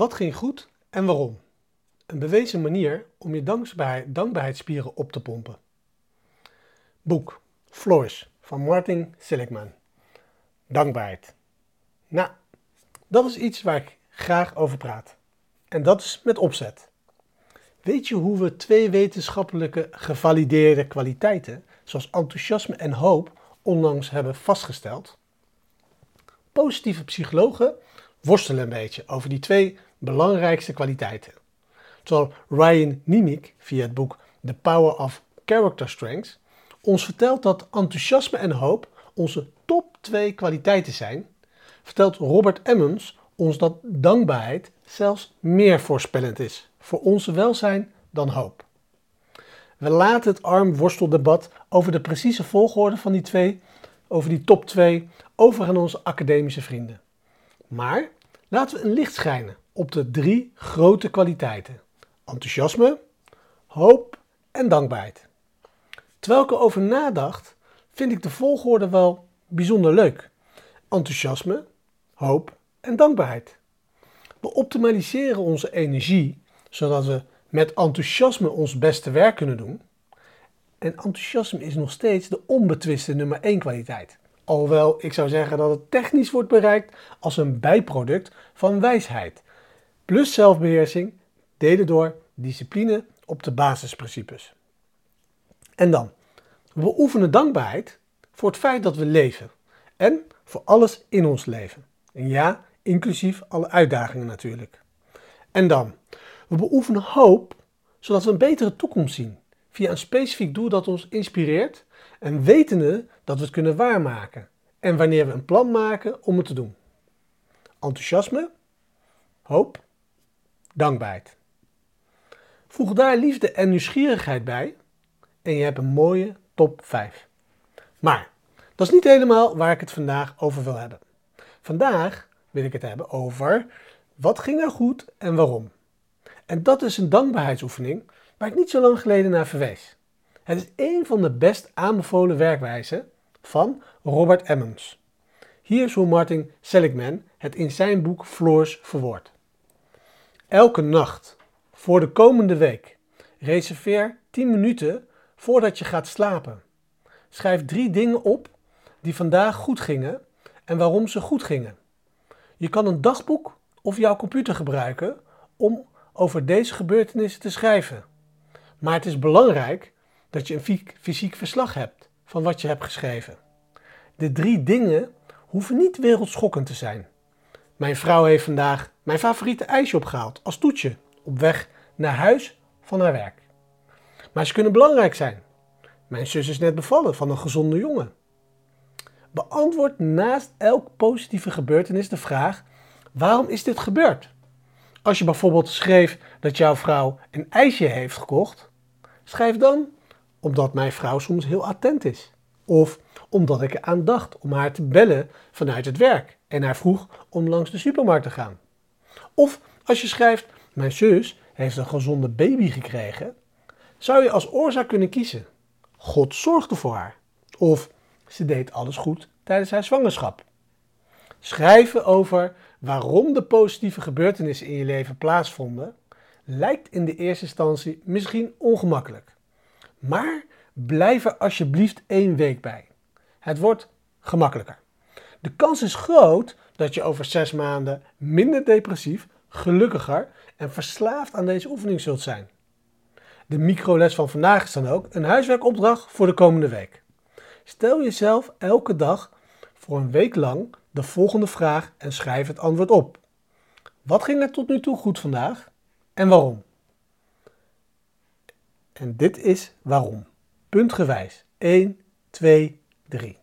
Wat ging goed en waarom? Een bewezen manier om je dankbaarheid, dankbaarheidsspieren op te pompen. Boek Flourish van Martin Seligman. Dankbaarheid. Nou, dat is iets waar ik graag over praat. En dat is met opzet. Weet je hoe we twee wetenschappelijke gevalideerde kwaliteiten, zoals enthousiasme en hoop, onlangs hebben vastgesteld? Positieve psychologen worstelen een beetje over die twee belangrijkste kwaliteiten. Terwijl Ryan Nimick via het boek The Power of Character Strengths ons vertelt dat enthousiasme en hoop onze top twee kwaliteiten zijn, vertelt Robert Emmons ons dat dankbaarheid zelfs meer voorspellend is voor onze welzijn dan hoop. We laten het arm-worsteldebat over de precieze volgorde van die twee, over die top 2, over aan onze academische vrienden. Maar laten we een licht schijnen op de drie grote kwaliteiten: enthousiasme, hoop en dankbaarheid. Terwijl ik erover nadacht, vind ik de volgorde wel bijzonder leuk: enthousiasme, hoop en dankbaarheid. We optimaliseren onze energie zodat we met enthousiasme ons beste werk kunnen doen. En enthousiasme is nog steeds de onbetwiste nummer 1 kwaliteit. Alhoewel ik zou zeggen dat het technisch wordt bereikt als een bijproduct van wijsheid. Plus zelfbeheersing, delen door discipline op de basisprincipes. En dan, we beoefenen dankbaarheid voor het feit dat we leven. En voor alles in ons leven. En ja, inclusief alle uitdagingen natuurlijk. En dan, we beoefenen hoop zodat we een betere toekomst zien via een specifiek doel dat ons inspireert en wetende dat we het kunnen waarmaken en wanneer we een plan maken om het te doen. Enthousiasme, hoop, dankbaarheid. Voeg daar liefde en nieuwsgierigheid bij en je hebt een mooie top 5. Maar dat is niet helemaal waar ik het vandaag over wil hebben. Vandaag wil ik het hebben over wat ging er goed en waarom. En dat is een dankbaarheidsoefening waar ik niet zo lang geleden naar verwees. Het is een van de best aanbevolen werkwijzen van Robert Emmons. Hier is hoe Martin Seligman het in zijn boek Floors verwoordt. Elke nacht voor de komende week reserveer 10 minuten voordat je gaat slapen. Schrijf drie dingen op die vandaag goed gingen en waarom ze goed gingen. Je kan een dagboek of jouw computer gebruiken om over deze gebeurtenissen te schrijven. Maar het is belangrijk dat je een fysiek verslag hebt van wat je hebt geschreven. De drie dingen hoeven niet wereldschokkend te zijn. Mijn vrouw heeft vandaag mijn favoriete ijsje opgehaald als toetje op weg naar huis van haar werk. Maar ze kunnen belangrijk zijn. Mijn zus is net bevallen van een gezonde jongen. Beantwoord naast elk positieve gebeurtenis de vraag: waarom is dit gebeurd? Als je bijvoorbeeld schreef dat jouw vrouw een ijsje heeft gekocht, schrijf dan omdat mijn vrouw soms heel attent is. Of omdat ik eraan dacht om haar te bellen vanuit het werk en haar vroeg om langs de supermarkt te gaan. Of als je schrijft, mijn zus heeft een gezonde baby gekregen, zou je als oorzaak kunnen kiezen. God zorgde voor haar. Of ze deed alles goed tijdens haar zwangerschap. Schrijven over waarom de positieve gebeurtenissen in je leven plaatsvonden, lijkt in de eerste instantie misschien ongemakkelijk. Maar blijf er alsjeblieft één week bij. Het wordt gemakkelijker. De kans is groot dat je over zes maanden minder depressief, gelukkiger en verslaafd aan deze oefening zult zijn. De microles van vandaag is dan ook een huiswerkopdracht voor de komende week. Stel jezelf elke dag voor een week lang de volgende vraag en schrijf het antwoord op. Wat ging er tot nu toe goed vandaag en waarom? En dit is waarom. Puntgewijs. 1, 2, 3.